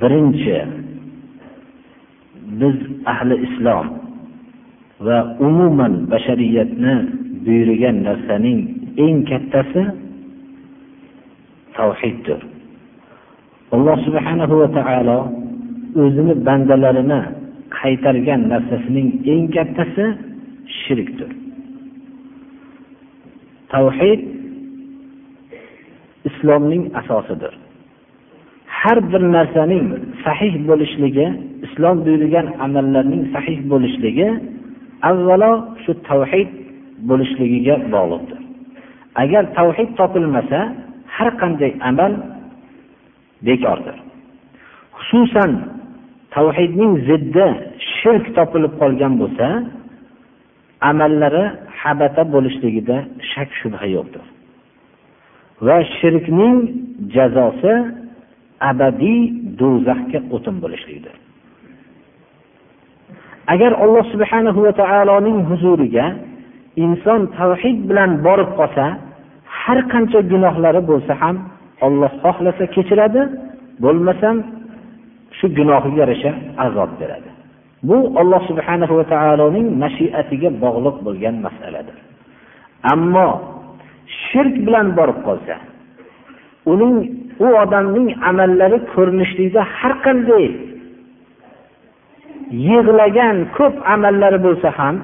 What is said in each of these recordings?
birinchi biz ahli islom va umuman bashariyatni buyurgan narsaning eng kattasi tavhiddir. Alloh subhanahu va taolo o'zini bandalarini qaytargan narsasining eng kattasi shirkdir. Tavhid islomning asosidir. Har bir narsaning sahih bo'lishligi islom buyurgan amallarning sahih bo'lishligi avvalo shu tavhid bo'lishligiga bog'liqdir. Agar tavhid topilmasa har qanday amal bekordir. Xususan tavhidning ziddi shirk topilib qolgan bo'lsa amallari habata bo'lishligida shak shubha yo'qdir. Va shirkning jazosi abadiy do'zaxga o'tin bo'lishlikdir. Agar alloh subhanahu va taoloning huzuriga inson tavhid bilan borib qolsa har qancha gunohlari bo'lsa ham olloh xohlasa kechiradi bo'lmasam shu gunohiga yarasha azob beradi. Bu alloh subhanahu va taoloning mashiatiga bog'liq bo'lgan masaladir. Ammo shirk bilan borib qolsa uning u odamning amallari ko'rinishlikda har qanday yig'lagan ko'p amallari bo'lsa ham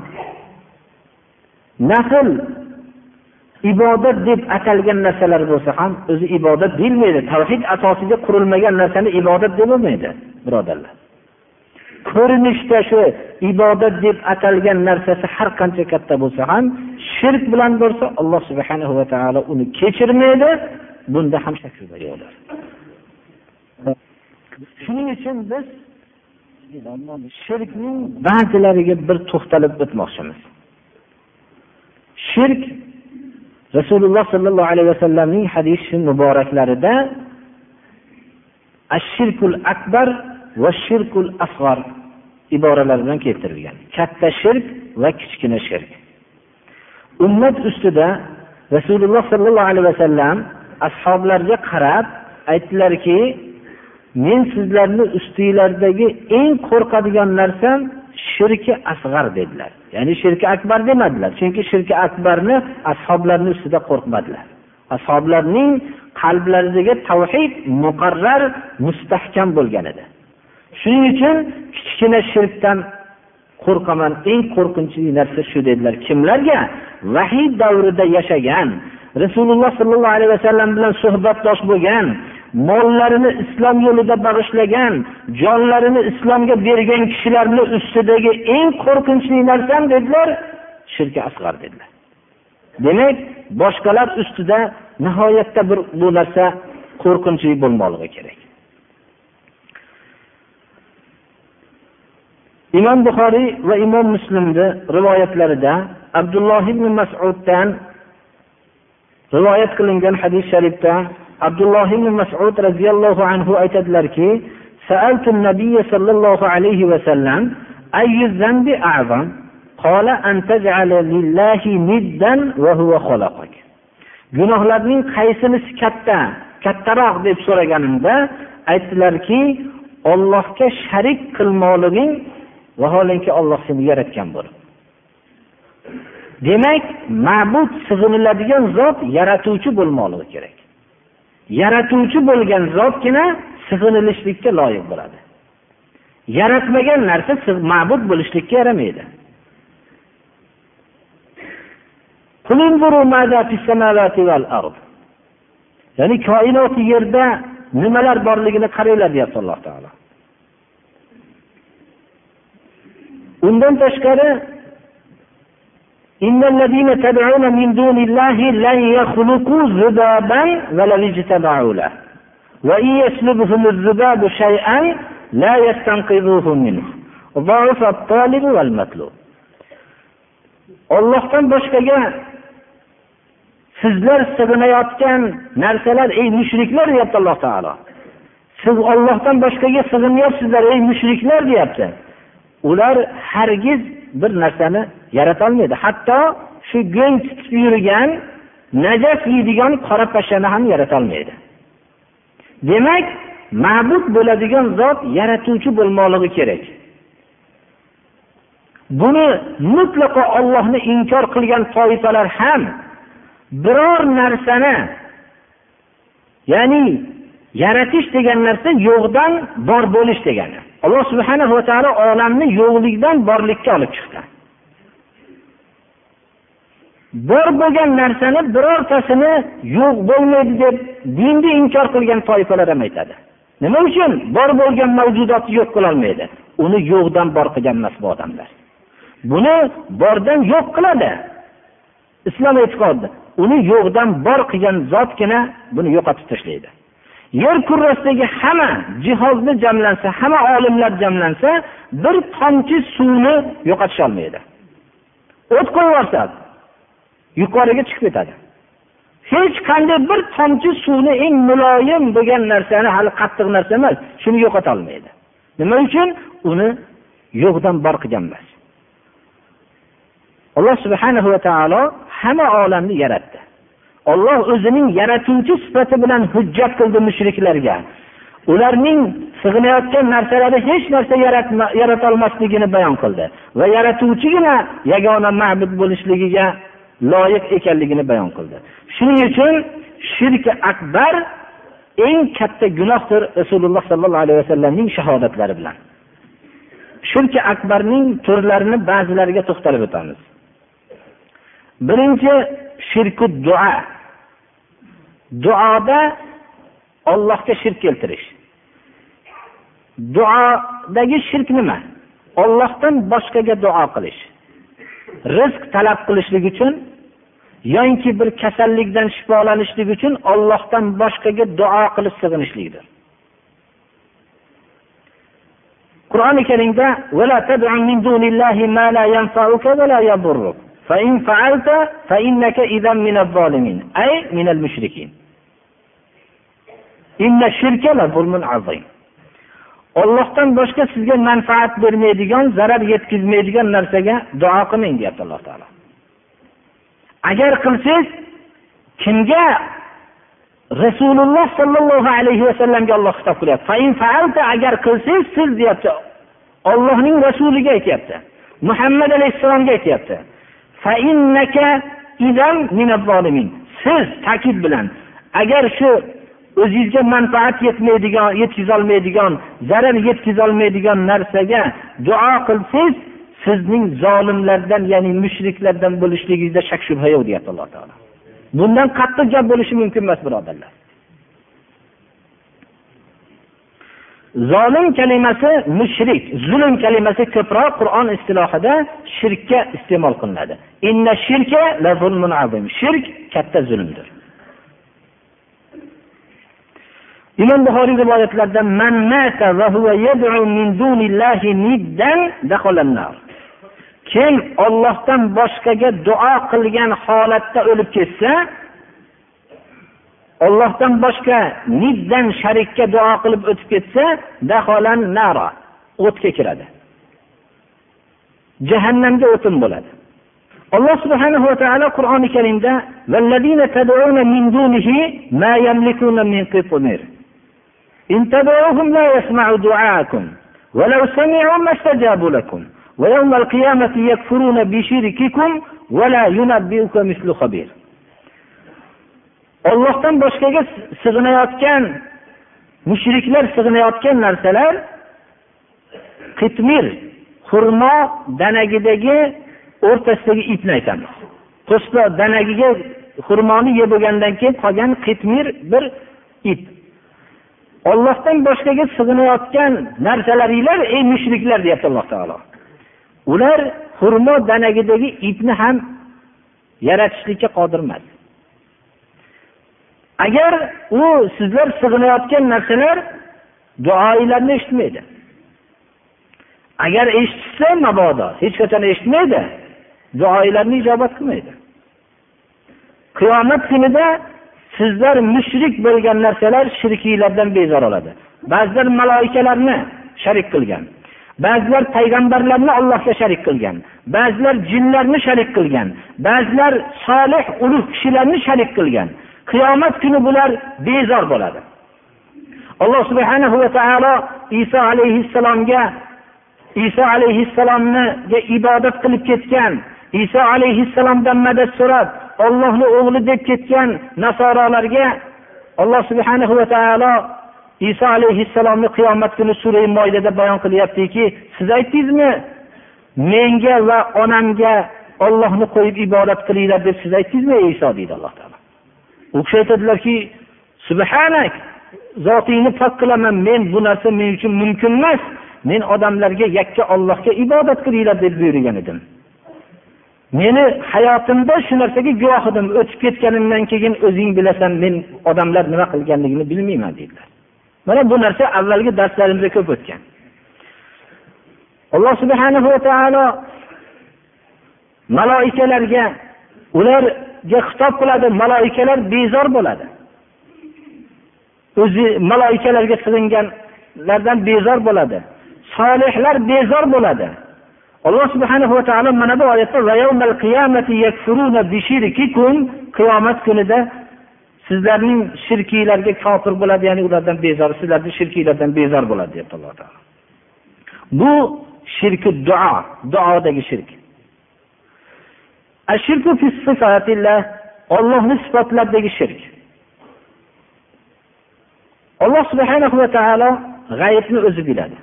nafl ibodat deb atalgan narsalar bo'lsa ham o'zi ibodat deyilmaydi. Tavhid asosiga qurilmagan narsani ibodat deb bo'lmaydi birodarlar. Ko'rinishda shu ibodat deb atalgan narsasi har qancha katta bo'lsa ham shirk bilan bo'lsa alloh subhanahu va taolo uni kechirmaydi bunda ham shak shubha yo'qdir shuning uchun biz shirkning ba'zilariga bir to'xtalib o'tmoqchimiz. Shirk rasululloh sollallohu alayhi vasallamning hadisi muboraklarida ashirkul akbar va shirkul asg'ar iboralar bilan keltirilgan. Katta shirk va kichkina shirk. Ummat ustida rasululloh sollallohu alayhi vasallam ashoblarga qarab aytdilarki men sizlarni ustinglardagi eng qo'rqadigan narsam shirki asg'ar dedilar. Ya'ni shirki akbar demadilar. Chunki shirki akbarni ashoblarni ustida qo'rqmadilar. Ashoblarning qalblaridagi tavhid muqarrar mustahkam bo'lgan edi. Shuning uchun kichkina shirkdan qo'rqaman. Eng qo'rqinchli narsa shu dedilar. Kimlarga? Vahiy davrida yashagan rasululloh sollallohu alayhi vasallam bilan suhbatdosh bo'lgan mollarini islom yo'lida bag'ishlagan jonlarini islomga bergan kishilarni ustidagi eng qo'rqinchli narsam dedilar shirki asg'ar dedilar. Demak boshqalar ustida nihoyatda bir bu narsa qo'rqinchli bo'lmoqligi kerak. Imom buxoriy va imom muslimni rivoyatlarida abdulloh ibn masuddan rivoyat qilingan hadis sharifda abdulloh ibn masud roziyallohu anhu aytadilarki سألت النبي صلى الله عليه وسلم أي الذنب أعظم قال أن تجعل لله ندا وهو خلقك gunohlarning qaysinisi katta kattaroq deb so'raganimda aytdilarki ollohga sharik qilmoqliging vaholanki olloh seni yaratgan bo'lib Demak ma'bud sig'iniladigan zot yaratuvchi bo'lmoqligi kerak. Yaratuvchi bo'lgan zotgina sig'inilishlikka loyiq bo'ladi. Yaratmagan narsa ma'bud bo'lishlikka yaramaydi. Ya'ni koinoti yerda nimalar borligini qaranglar deyapti alloh taolo. Undan tashqari إن الذين تدعون من دون الله لن يخلقوا ذبابا ولو اجتمعوا له وإن يسلبهم الذباب شيئا لا يستنقذوه منه ضعف الطالب والمطلوب Allohdan boshqaga sizlar sig'inayotgan narsalar ey mushriklar deyapti alloh taolo siz ollohdan boshqaga sig'inyapsizlar ey mushriklar deyapti ular hargiz bir narsani yaratolmaydi. Hatto shu go'ng tutib yurgan najas yeydigan qora pashshani ham yaratolmaydi. Demak ma'bud bo'ladigan zot yaratuvchi bo'lmoqligi kerak. Buni mutlaqo ollohni inkor qilgan toifalar ham biror narsani ya'ni yaratish degan narsa yo'qdan bor bo'lish degani. Alloh subhana va taolo olamni yo'qlikdan borlikka olib chiqdi. Bor bo'lgan narsani birortasini yo'q bo'lmaydi deb dinni inkor qilgan toifalar ham aytadi. Nima uchun? Bor bo'lgan mavjudotni yo'q qilolmaydi. Uni yo'qdan bor qilgan emas bu odamlar. Buni bordan yo'q qiladi. Islom e'tiqodi uni yo'qdan bor qilgan zotgina buni yo'qotib tashlaydi. Yer kurrasidagi hamma jihozni jamlansa hamma olimlar jamlansa bir tomchi suvni yo'qotisholmaydi o't qo'yib yuborsa yuqoriga chiqib ketadi. Hech qanday bir tomchi suvni eng muloyim bo'lgan narsani hali qattiq narsa emas shuni yo'qotolmaydi. Nima uchun? Uni yo'qdan bor qilgan emas. Alloh subhanahu va taolo hamma olamni yaratdi. Olloh o'zining yaratuvchi sifati bilan hujjat qildi mushriklarga. Ularning sig'inayotgan narsalari hech narsa yaratolmasligini bayon qildi va yaratuvchigina yagona ma'bud bo'lishligiga loyiq ekanligini bayon qildi. Shuning uchun shirki akbar eng katta gunohdir rasululloh sollallohu alayhi vasallamning shahodatlari bilan. Shirki akbarning turlarini ba'zilariga to'xtalib o'tamiz. Birinchi shirku duo duoda ollohga shirk keltirish. Duodagi shirk nima? Ollohdan boshqaga duo qilish. rizq talab qilishlik uchun yoinki bir kasallikdan shifolanishlik uchun ollohdan boshqaga duo qilib sig'inishlikdir qur'oni karimda فإن فعلت فإنك إذا من الظالمين أي من المشركين إن الشرك لظلم عظيم ollohdan boshqa sizga manfaat bermaydigan zarar yetkazmaydigan narsaga duo qilmang deyapti alloh taolo. Agar qilsangiz kimga? Rasululloh sollallohu alayhi vasallamga olloh xitob qilyapti. Agar qilsangiz siz deyapti. Ollohning rasuliga aytyapti. Muhammad alayhissalomga aytyapti. Siz ta'kid bilan agar shu o'zingizga manfaat yetmaydigan yetkazolmaydigan zarar yetkazolmaydigan narsaga duo qilsangiz sizning zolimlardan ya'ni mushriklardan bo'lishligingizda shak shubha yo'q deyapti alloh taolo. Bundan qattiq gap bo'lishi mumkin emas birodarlar. Zolim kalimasi mushrik zulm kalimasi ko'proq qur'on istilohida shirkka iste'mol qilinadi. Shirk katta zulmdir. Imom buxoriy rivoyatlarida man mata va huwa yad'u min dunillahi niddan kim ollohdan boshqaga duo qilgan holatda o'lib ketsa ollohdan boshqa niddan sharikka duo qilib o'tib ketsa daholan naro o'tga kiradi. Jahannamga o'tin bo'ladi. Alloh subhanahu va taolo qur'oni karimda إن تدعوهم لا يسمعوا دعاءكم ولو سمعوا ما استجابوا لكم ويوم القيامة يكفرون بشرككم ولا ينبئك مثل خبير ollohdan boshqaga sig'inayotgan mushriklar sig'inayotgan narsalar qitmir xurmo danagidagi o'rtasidagi ipni aytamiz po'stlo danagiga xurmoni yeb bo'lgandan keyin qolgan qitmir bir ip Ollohdan boshqaga sig'inayotgan narsalaringlar ey mushriklar deyapti alloh taolo. Ular xurmo danagidagi ipni ham yaratishlikka qodir emas. Agar u sizlar sig'inayotgan narsalar duoinglarni eshitmaydi. Agar eshitishsa mabodo hech qachon eshitmaydi duoilarni ijobat qilmaydi. Qiyomat kunida sizlar mushrik bo'lgan narsalar shirkiylardan bezor oladi. Ba'zilar maloikalarni sharik qilgan. Ba'zilar payg'ambarlarni allohga sharik qilgan. Ba'zilar jinlarni sharik qilgan. Ba'zilar solih ulug' kishilarni sharik qilgan. Qiyomat kuni bular bezor bo'ladi. Alloh subhanahu va taolo iso alayhissalomga iso alayhissalomga ibodat qilib ketgan. Iso alayhissalomdan madad so'rab ollohni o'g'li deb ketgan nasorolarga alloh subhanahu va taolo iso alayhissalomni qiyomat kuni sura moydada bayon qilyaptiki siz aytdingizmi menga va onamga ollohni qo'yib ibodat qilinglar deb siz aytdingizmi iso deydi alloh taolo. U kishi aytadilarki subhanak zotingni pok qilaman. Men bu narsa men uchun mumkin emas. Men odamlarga yakka ollohga ibodat qilinglar deb buyurgan edim. Meni hayotimda shu narsaga guvoh edim. O'tib ketganimdan keyin o'zing bilasan men odamlar nima qilganligini bilmayman deydilar mana bu narsa avvalgi darslarimizda ko'p o'tgan. Alloh subhana va taolo maloikalarga ularga xitob qiladi. Maloikalar bezor bo'ladi. O'zi maloikalarga qilinganlardan bezor bo'ladi. Solihlar bezor bo'ladi. Alloh subhana va taolo mana bu oyatda qiyomat kunida sizlarning shirkiylarga kofir bo'ladi ya'ni ulardan bezor sizlarni shirkiylardan bezor bo'ladi deyapti alloh taolo. Bu shirki duo duodagi shirk. Ollohni sifatlaridagi shirk. Alloh subhanahu va taolo g'ayibni o'zi biladi.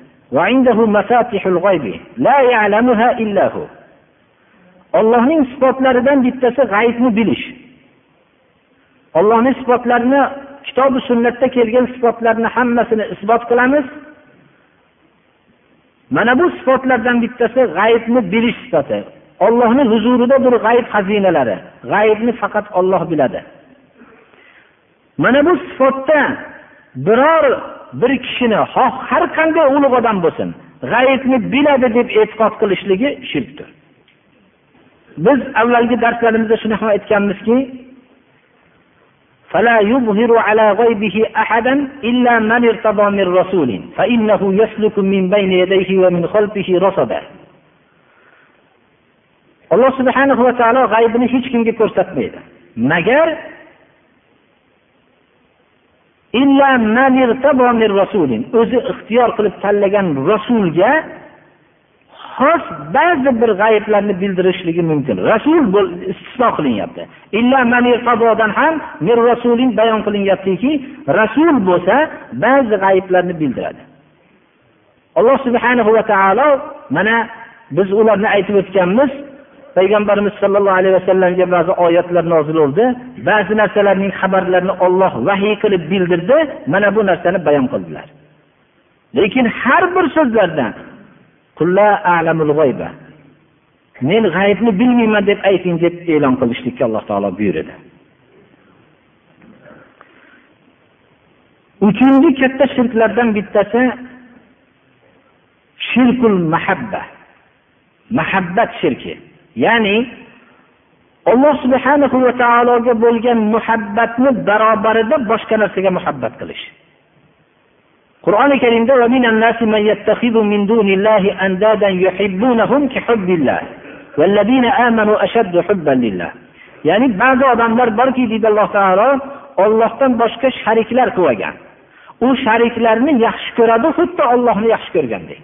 Ollohning sifatlaridan bittasi g'aybni bilish. Ollohni sifatlarini kitobi sunnatda kelgan sifatlarni hammasini isbot qilamiz. Mana bu sifatlardan bittasi g'aybni bilish sifati. Ollohni huzurida bir g'ayb xazinalari g'aybni faqat olloh biladi. Mana bu sifatda biror bir kishini xoh har qanday ulug' odam bo'lsin g'ayibni biladi deb e'tiqod qilishligi shirkdir biz avvalgi darslarimizda shuni ham aytganmizki فلا يظهر على غيبه أحدا إلا من ارتضى من رسول فإنه يسلك من بين يديه ومن خلفه رصدا alloh subhanahu va taolo g'aybini hech kimga ko'rsatmaydi magar o'zi ixtiyor qilib tanlagan rasulga xos ba'zi bir g'ayiblarni bildirishligi mumkin. Rasul istisno qilinyapti. Ham bayon qilinyaptiki rasul bo'lsa ba'zi g'ayiblarni bildiradi. Alloh subhanahu va taolo mana biz ularni aytib o'tganmiz payg'ambarimiz sollallohu alayhi vasallamga ba'zi oyatlar nozil bo'ldi. Ba'zi narsalarning xabarlarini olloh vahiy qilib bildirdi. Mana bu narsani bayon qildilar. Lekin har bir so'zlaridan men g'aybni bilmayman deb ayting deb e'lon qilishlikka alloh taolo buyurdi. Uchinchi katta shirklardan bittasi shirkul mahabba mahabbat shirki. Ya'ni alloh subhanahu va taologa bo'lgan muhabbatni barobarida boshqa narsaga muhabbat qilish. Qur'oni karimda ya'ni ba'zi odamlar borki deydi alloh taolo ollohdan boshqa shariklar qilib olgan u shariklarni yaxshi ko'radi xuddi ollohni yaxshi ko'rgandek.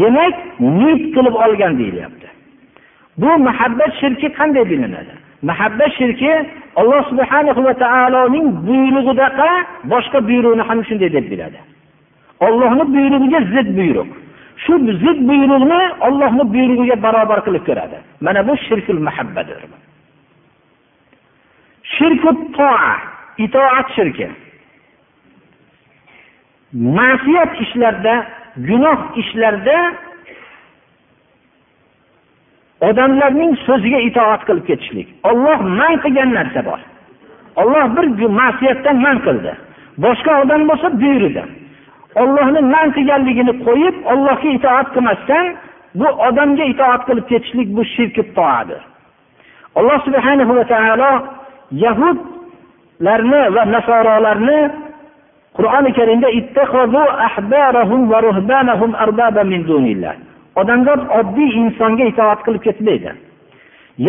Demak niyat qilib olgan deyilyapti. Bu muhabbat shirki qanday bilinadi? Muhabbat shirki alloh subhana va taoloning buyrug'idaqa boshqa buyruqni ham shunday deb biladi. Ollohni buyrug'iga zid buyruq. Shu zid buyruqni ollohni buyrug'iga barobar qilib ko'radi. Mana bu shirkul muhabbadir shirku toa itoat shirki. Ma'siyat ishlarda gunoh ishlarda odamlarning so'ziga itoat qilib ketishlik. Olloh man qilgan narsa bor. Olloh bir ma'siyatdan man qildi. Boshqa odam bo'lsa buyurdi. Ollohni man qilganligini qo'yib ollohga itoat qilmasdan bu odamga itoat qilib ketishlik bu shirki toadir. Alloh subhana va taolo yahudlarni va nasorolarni qur'oni karimda odamzod oddiy insonga itoat qilib ketmaydi.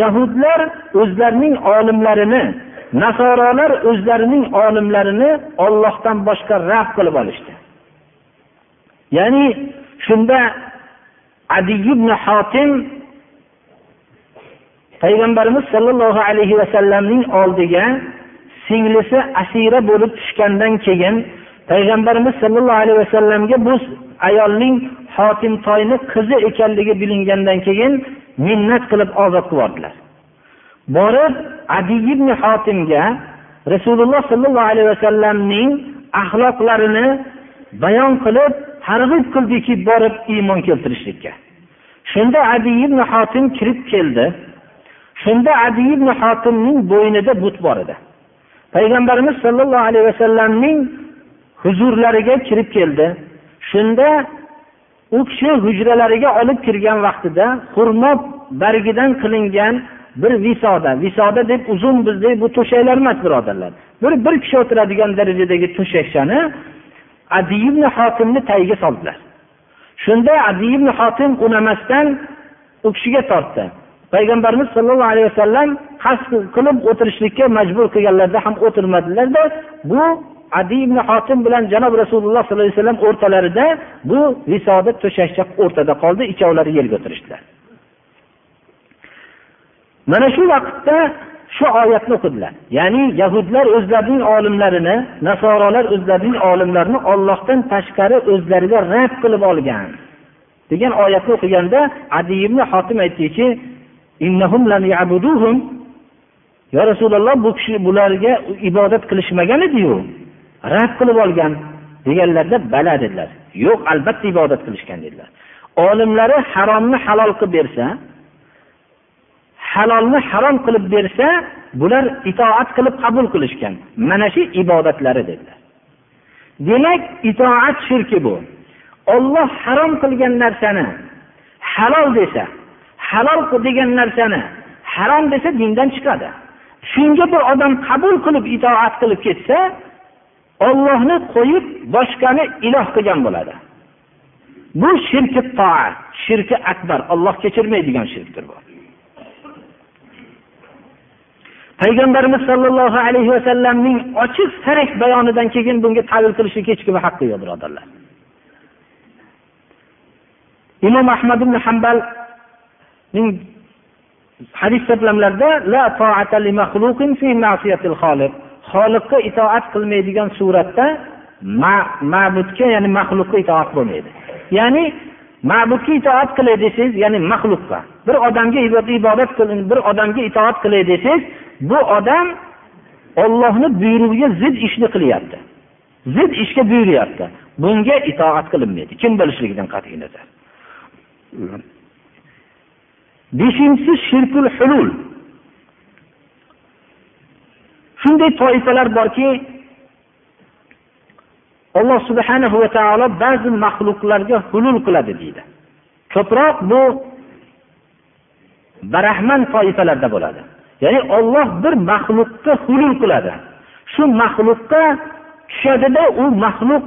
Yahudlar o'zlarining olimlarini nasorolar o'zlarining olimlarini ollohdan boshqa raf qilib olishdi. Ya'ni shunda adi ibn hotim payg'ambarimiz sollallohu alayhi vasallamning oldiga singlisi asira bo'lib tushgandan keyin payg'ambarimiz sollallohu alayhi vasallamga bu ayolning hotimtoyni qizi ekanligi bilingandan keyin minnat qilib ozod qilib yubordilar borib adi ibn hotimga rasululloh sollallohu alayhi vasallamning axloqlarini bayon qilib targ'ib qildiki borib iymon keltirishlikka. Shunda adi ibn hotim kirib keldi. Shunda adi ibn hotimning bo'ynida but bor edi. Payg'ambarimiz sollallohu alayhi vasallamning huzurlariga kirib keldi. Shunda u kishi hujralariga olib kirgan vaqtida xurmo bargidan qilingan bir visoda visoda deb uzun bizdek bu to'shaklar emas birodarlar. Bir bir kishi o'tiradigan darajadagi to'shakchani adi ibn hotimni tagiga soldilar. Shunda adi ibn hotim unamasdan u kishiga tortdi. Payg'ambarimiz sollallohu alayhi vasallam qasd qilib o'tirishlikka majbur qilganlarda ham o'tirmadilarda bu adi ibn hotim bilan janob rasululloh sollallohu alayhi vasallam o'rtalarida bu visoda to'shakcha o'rtada qoldi ikkovlari yerga o'tirishdilar. Mana shu vaqtda shu oyatni o'qidilar. Ya'ni yahudlar o'zlarining olimlarini nasorolar o'zlarining olimlarini ollohdan tashqari o'zlariga rad qilib olgan degan oyatni o'qiganda adi ibn hotim aytdiki yo rasululloh bu kishi bularga ibodat qilishmagan ediyu. Rad qilib olgan. Deganlarda bala dedilar. Yo'q albatta ibodat qilishgan dedilar. Olimlari haromni halol qilib bersa halolni harom qilib bersa bular itoat qilib qabul qilishgan. Mana shu ibodatlari dedilar. Demak itoat shirki bu. Olloh harom qilgan narsani halol desa halol degan narsani harom desa dindan chiqadi. Shunga bir odam qabul qilib itoat qilib ketsa ollohni qo'yib boshqani iloh qilgan bo'ladi. Bu shirki toa shirki akbar. Olloh kechirmaydigan shirkdir bu. Payg'ambarimiz sollallohu alayhi vasallamning ochiq sarih bayonidan keyin bunga tavil qilishlik hech kimni haqqi yo'q birodarlar. Imom ahmad ibn hambal hadis to'plamlarida xoliqqa itoat qilmaydigan suratda ma'budga ya'ni maxluqqa itoat bo'lmaydi. Ya'ni ma'budga itoat qilay desangiz ya'ni maxluqqa bir odamga ibodat qiling bir odamga itoat qilay desangiz bu odam ollohni buyrug'iga zid ishni qilyapti. Zid ishga buyuryapti. Bunga itoat qilinmaydi. Kim bo'lishligidan qat'iy nazar. Beshinchisi shirkul hulul. Shunday toifalar borki alloh subhanahu va taolo ba'zi maxluqlarga hulul qiladi deydi. Ko'proq bu barahman toifalarda bo'ladi. Ya'ni olloh bir maxluqqa hulul qiladi. Shu maxluqqa tushadida u maxluq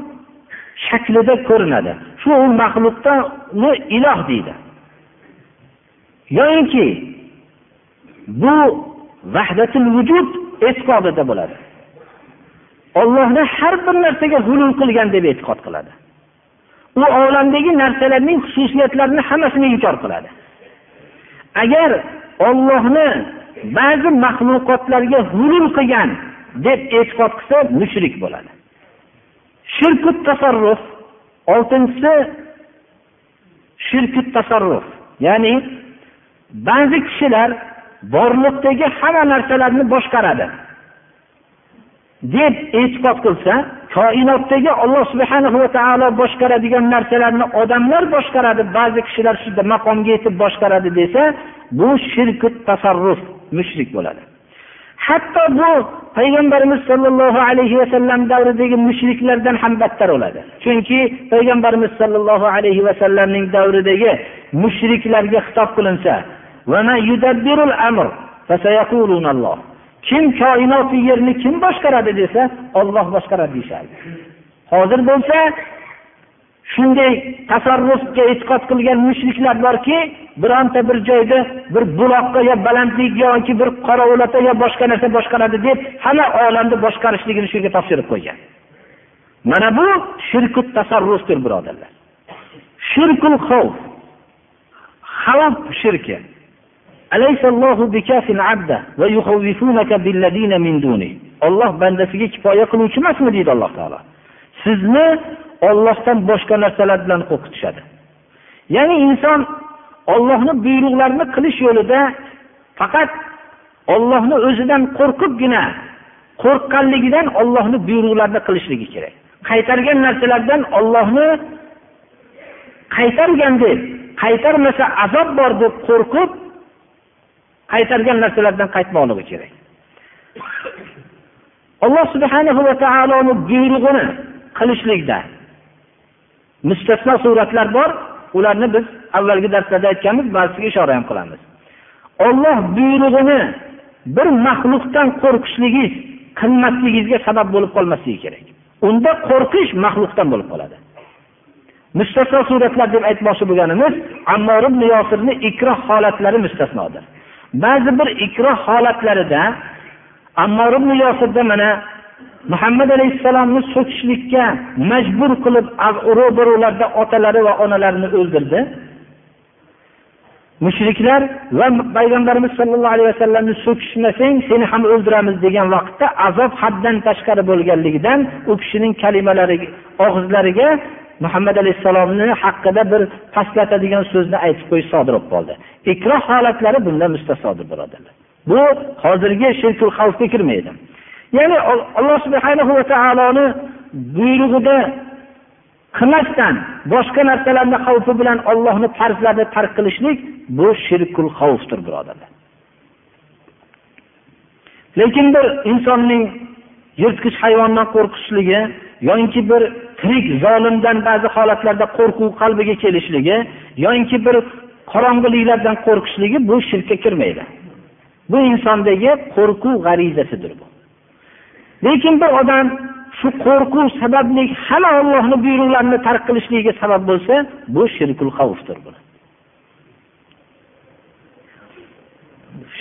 shaklida ko'rinadi. Shu u maxluqni iloh deydi. Yoyinki bu vahdatul vujud e'tiqodida bo'ladi. Ollohni har bir narsaga hulul qilgan deb e'tiqod qiladi. U olamdagi narsalarning xususiyatlarini hammasini inkor qiladi. Agar ollohni ba'zi maxluqotlarga hulul qilgan deb e'tiqod qilsa mushrik bo'ladi. Shirku tasarruf oltinchisi shirku tasarruf ya'ni ba'zi kishilar borliqdagi hamma narsalarni boshqaradi. Deb e'tiqod qilsa koinotdagi olloh subhana va taolo boshqaradigan narsalarni odamlar boshqaradi ba'zi kishilar shu maqomga yetib boshqaradi desa bu shirku tasarruf mushrik bo'ladi. Hatto bu payg'ambarimiz sollallohu alayhi vasallam davridagi mushriklardan ham battar bo'ladi. Chunki payg'ambarimiz sollallohu alayhi vasallamning davridagi mushriklarga xitob qilinsa kim koinoti yerni kim boshqaradi desa olloh boshqaradi deyishadi hozir bo'lsa shunday tasarrufga e'tiqod qilgan mushriklar borki bironta bir joyda bir buloqqa yo balandlik yoki bir qorovulata yo boshqa narsa boshqaradi deb hamma olamni boshqarishligini shunga topshirib qo'ygan. Mana bu shirku tasarrufdir birodarlar. Shirkul xavf xavf shirki. Olloh bandasiga kifoya qiluvchi emasmi deydi alloh taolo sizni ollohdan boshqa narsalar bilan qo'rqitishadi ya'ni inson ollohni buyruqlarini qilish yo'lida faqat ollohni o'zidan qo'rqibgina qo'rqqanligidan ollohni buyruqlarini qilishligi kerak qaytargan narsalardan ollohni qaytargan deb qaytarmasa azob bor deb qo'rqib qaytargan narsalardan qaytmoqligi kerak. Alloh subhanahu va taoloni buyrug'ini qilishlikda mustasno suratlar bor. Ularni biz avvalgi darslarda aytganmiz ba'zisiga ishora ham qilamiz. Olloh buyrug'ini bir maxluqdan qo'rqishligingiz qilmasligingizga sabab bo'lib qolmasligi kerak. Unda qo'rqish maxluqdan bo'lib qoladi. Mustasno suratlar deb aytmoqchi bo'lganimiz ammor ibn yosirni ikroh holatlari mustasnodir. Ba'zi bir ikroh holatlarida ammor ibn yosirda mana muhammad alayhissalomni so'kishlikka majbur qilib ro'barularda otalari va onalarini o'ldirdi. Mushriklar va payg'ambarimiz sollallohu alayhi vasallamni so'kishmasang seni ham o'ldiramiz degan vaqtda azob haddan tashqari bo'lganligidan u kishining kalimalari og'izlariga muhammad alayhissalomni haqida bir pastlatadigan so'zni aytib qo'yish sodir bo'lib qoldi. Ikroh holatlari bundan mustasodir birodarlar. Bu hozirgi shirkul xavfga kirmaydi. Ya'ni alloh subhanahu va taoloni buyrug'ida qilmasdan boshqa narsalarni xavfi bilan ollohni farzlarini tark qilishlik bu shirkul xavfdir birodarlar. Lekin bir insonning yirtqich hayvondan qo'rqishligi yoinki bir tirik zolimdan ba'zi holatlarda qo'rquv qalbiga kelishligi yoinki bir qorong'iliklardan qo'rqishligi bu shirkka kirmaydi. Bu insondagi qo'rquv g'arizasidir bu. Lekin bir odam shu qo'rquv sababli hamma ollohni buyruqlarini tark qilishligiga sabab bo'lsa bu shirkul xavfdir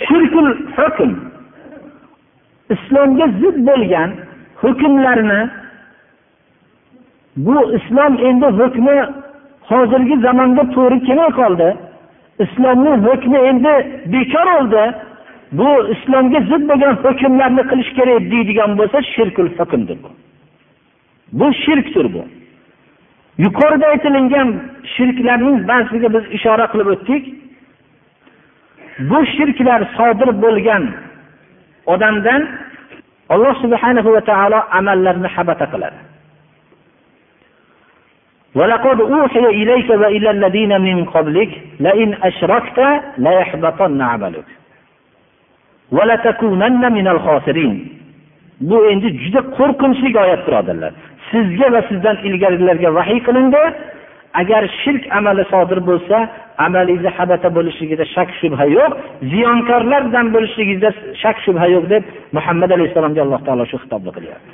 shirkul hukm islomga zid bo'lgan hukmlarni bu islom endi hukmi hozirgi zamonda to'g'ri kelmay qoldi. Islomni hukmi endi bekor bo'ldi. Bu islomga zid bo'lgan hukmlarni qilish kerak deydigan bo'lsa shirkul hukmdir bu. Bu shirkdir bu. Yuqorida aytilingan shirklarning ba'ziga biz ishora qilib o'tdik. Bu shirklar sodir bo'lgan odamdan alloh subhanahu va taolo amallarni habata qiladi. ولقد أوحي إليك وإلى الذين من قبلك لئن أشركت ليحبطن عملك bu endi juda qo'rqinchli oyat birodarlar sizga va sizdan ilgarilarga vahiy qilindi agar shirk amali sodir bo'lsa amalingizni habata bo'lishligida shak shubha yo'q ziyonkorlardan bo'lishligingizda shak shubha yo'q deb muhammad alayhissalomga alloh taolo shu xitobni qilyapti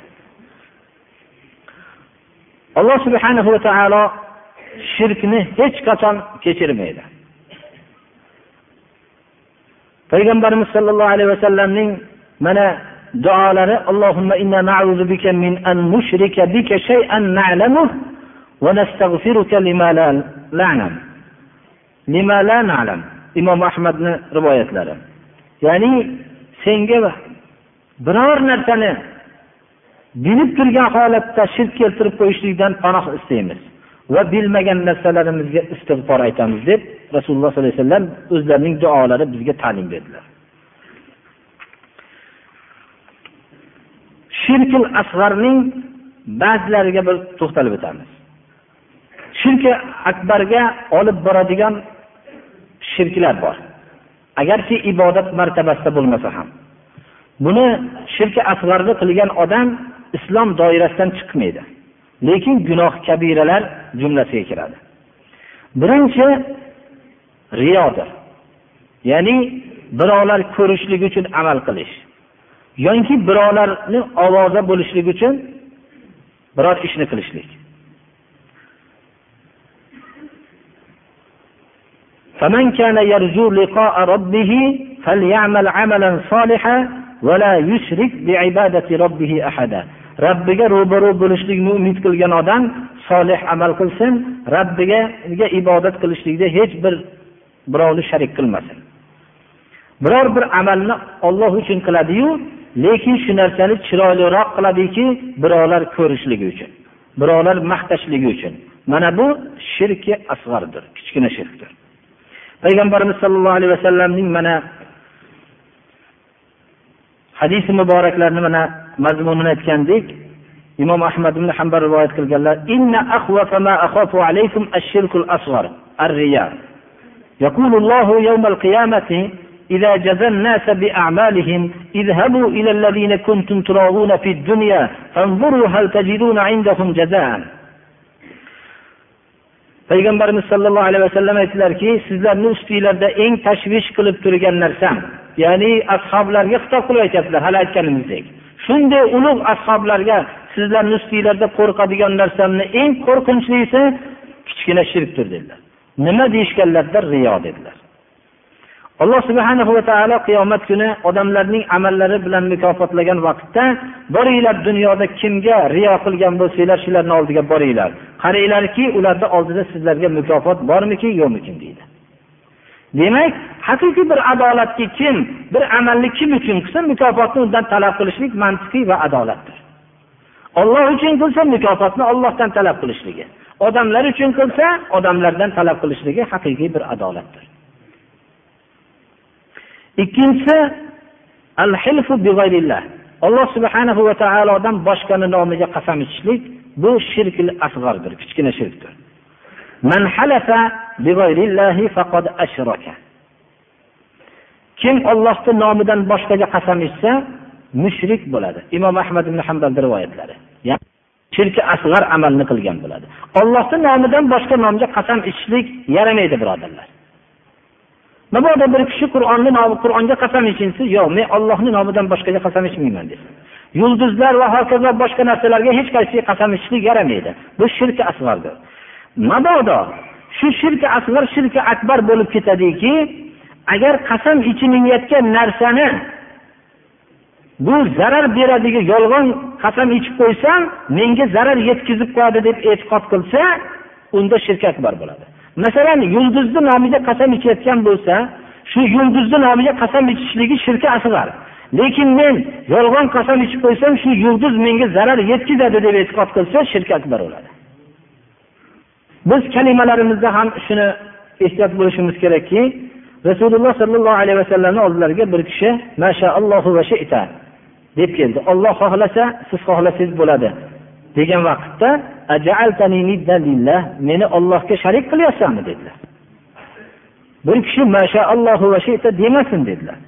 Alloh subhanahu va taolo shirkni hech qachon kechirmaydi. Payg'ambarimiz sollallohu alayhi vasallamning mana duolari allohumma inna na'udhu bika min an nushrika bika shay'an na'lamuh va nastaghfiruka lima la na'lam lima la na'lam imom ahmadni rivoyatlari. Ya'ni senga biror narsani bilib turgan holatda shirk keltirib qo'yishlikdan panoh istaymiz. Va bilmagan narsalarimizga istig'for aytamiz deb rasululloh sollallohu alayhi vasallam o'zlarining duolari bizga ta'lim berdilar. Shirkil asg'arning ba'zilariga bir to'xtalib o'tamiz. Shirki akbarga olib boradigan shirklar bor. Agarki ibodat martabasida bo'lmasa ham. Buni shirki asg'arni qilgan odam islom doirasidan chiqmaydi lekin gunoh kabiralar jumlasiga kiradi birinchi riyodir ya'ni birovlar ko'rishligi uchun amal qilish yoki birovlarni ovoza bo'lishligi uchun biror ishni qilishlik فمن كان يرجو لقاء ربه فليعمل عملا صالحا ولا يشرك بعبادة ربه أحدا robbiga ro'baro bo'lishlikni umid qilgan odam solih amal qilsin robbiga ibodat qilishlikda hech bir birovni sharik qilmasin. Biror bir amalni olloh uchun qiladiyu lekin shu narsani chiroyliroq qiladiki birovlar ko'rishligi uchun birovlar maqtashligi uchun. Mana bu shirki asg'ardir kichkina shirkdir. Payg'ambarimiz sollallohu alayhi vasallamning mana hadisi muboraklarni mana mazmunini aytgandik imom ahmad ibn hambal rivoyat qilganlar inna akhwafa ma akhafu alaykum ash-shirkul asghar ar-riya يقول الله يوم القيامة إذا جزى الناس بأعمالهم اذهبوا إلى الذين كنتم تراغون في الدنيا فانظروا هل تجدون عندهم جزاء payg'ambarimiz sollallohu alayhi vasallam aytdilarki sizlarni ustinglarda eng tashvish qilib turgan narsam ya'ni ashoblarga xitob qilib aytyaptilar hali aytganimizdek Shunday ulug' ashoblarga sizlarni ustinglarda qo'rqadigan narsamni eng qo'rqinchlisi kichkina shirkdir dedilar. Nima deyishganlarida riyo dedilar. Alloh subhana va taolo qiyomat kuni odamlarning amallari bilan mukofotlagan vaqtda boringlar dunyoda kimga riyo qilgan bo'lsanglar shularni oldiga boringlar. Qaranglarki ularni oldida sizlarga mukofot bormikin yo'qmikin deydi. Demak haqiqiy bir adolatga kim bir amalni kim uchun qilsa mukofotni undan talab qilishlik mantiqiy va adolatdir. Olloh uchun qilsa mukofotni ollohdan talab qilishligi. Odamlar uchun qilsa odamlardan talab qilishligi haqiqiy bir adolatdir. Ikkinchisi al hilfu alloh subhanahu va taolodan boshqani nomiga qasam ichishlik bu shirkil asg'ardir kichkina shirkdir. Man halafa kim ollohni nomidan boshqaga qasam ichsa mushrik bo'ladi. Imom ahmad ibn hambalni rivoyatlari. Shirki asg'ar amalni qilgan bo'ladi. Ollohni nomidan boshqa nomga qasam ichishlik yaramaydi birodarlar. Mabodo bir kishi qur'onni nomi qur'onga qasam ichinsa yo'q men ollohni nomidan boshqaga qasam ichmayman desin. Yulduzlar va hokazo boshqa narsalarga hech qaysiga qasam ichishlik yaramaydi. Bu shirki asg'ardir. Mabodo shu shirki asg'ar shirki akbar bo'lib ketadiki agar qasam ichilinayotgan narsani bu zarar beradigan yolg'on qasam ichib qo'ysam menga zarar yetkazib qo'yadi deb e'tiqod qilsa unda shirk akbar bo'ladi. Masalan yulduzni nomiga qasam ichayotgan bo'lsa shu yulduzni nomiga qasam ichishligi shirki asg'ar lekin men yolg'on qasam ichib qo'ysam shu yulduz menga zarar yetkazadi deb e'tiqod qilsa shirk akbar bo'ladi. Biz kalimalarimizda ham shuni eslab bo'lishimiz kerakki rasululloh sollallohu alayhi vasallamni oldilariga bir kishi mashaallohu va shita deb keldi. Olloh xohlasa siz xohlasangiz bo'ladi degan vaqtda meni ollohga sharik qilyapsanmi? dedilar. Bir kishi mashaallohu va shita demasin dedilar.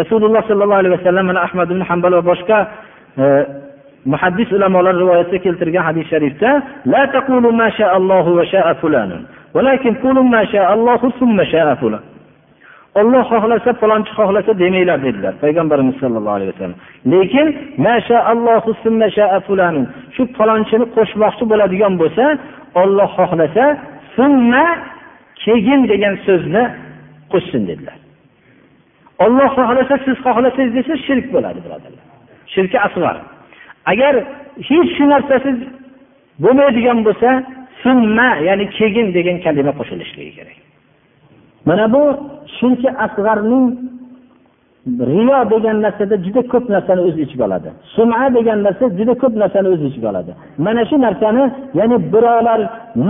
Rasululloh sollallohu alayhi vasallam mana ahmad ibn hambal va boshqa e, muhaddis ulamolar rivoyatda keltirgan hadis sharifda la taqulu sha'a fulanun valakin sha'a fulan. Olloh xohlasa palonchi xohlasa demanglar dedilar payg'ambarimiz sollallohu alayhi vasallam. Lekin shaa shu palonchini qo'shmoqchi bo'ladigan bo'lsa olloh xohlasa summa keyin degan so'zni qo'shsin dedilar. Olloh xohlasa siz xohlasangiz desa shirk bo'ladi birodarlar. Shirki asg'ar. Agar hech shu narsasiz bo'lmaydigan bo'lsa summa ya'ni keyin degan kalima qo'shilishligi kerak. Mana bu shirki asg'arning riyo degan narsada juda ko'p narsani o'z ichiga oladi. Suma degan narsa juda ko'p narsani o'z ichiga oladi. Mana shu narsani ya'ni birovlar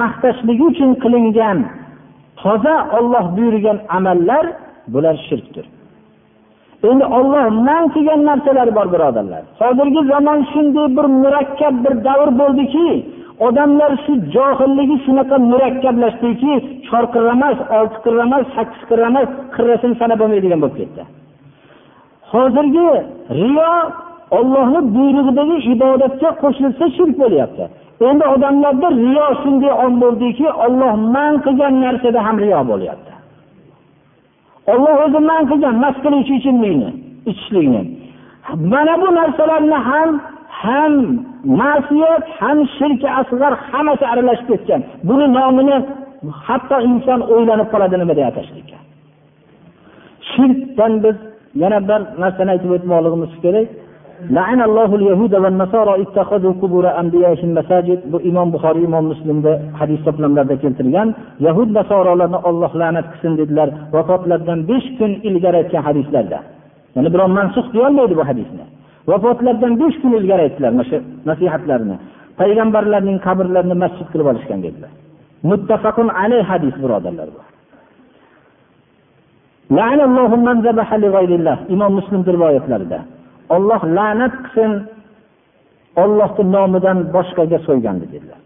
maqtashligi uchun qilingan toza olloh buyurgan amallar bular shirkdir. Endi olloh man qilgan narsalar bor birodarlar. Hozirgi zamon shunday bir murakkab bir davr bo'ldiki odamlar shu johilligi shunaqa murakkablashdiki chor qirra emas olti qirra emas sakkiz qirra emas qirrasini sanab bo'lmaydigan bo'lib ketdi. Hozirgi riyo ollohni buyrug'idagi ibodatga qo'shilsa shirk bo'lyapti. Endi odamlarda riyo shunday on bo'ldiki olloh man qilgan narsada ham riyo bo'lyapti. Olloh o'zi man qilgan mast qiluvchi ichimlikni ichishlikni. Mana bu narsalarni ham ham ma'siyat ham shirki asg'ar hammasi aralashib ketgan. Buni nomini hatto inson o'ylanib qoladi nima deb atashlikka shirkdan biz yana bir narsani aytib o'tmoqligimiz kerak. Bu imom buxoriy imom muslimda hadis to'plamlarida keltirilgan yahud nasorolarni olloh la'nat qilsin dedilar vafotlaridan besh kun ilgari aytgan hadislarda ya'ni birov mansux deyolmaydi bu hadisni vafotlaridan besh kun ilgari aytdilar mana shu nasihatlarini payg'ambarlarning qabrlarini masjid qilib olishgan dedilar muttafaqun alayh hadis birodarlar bu imom muslim rivoyatlarida olloh la'nat qilsin ollohni nomidan boshqaga so'ygandi dedilar.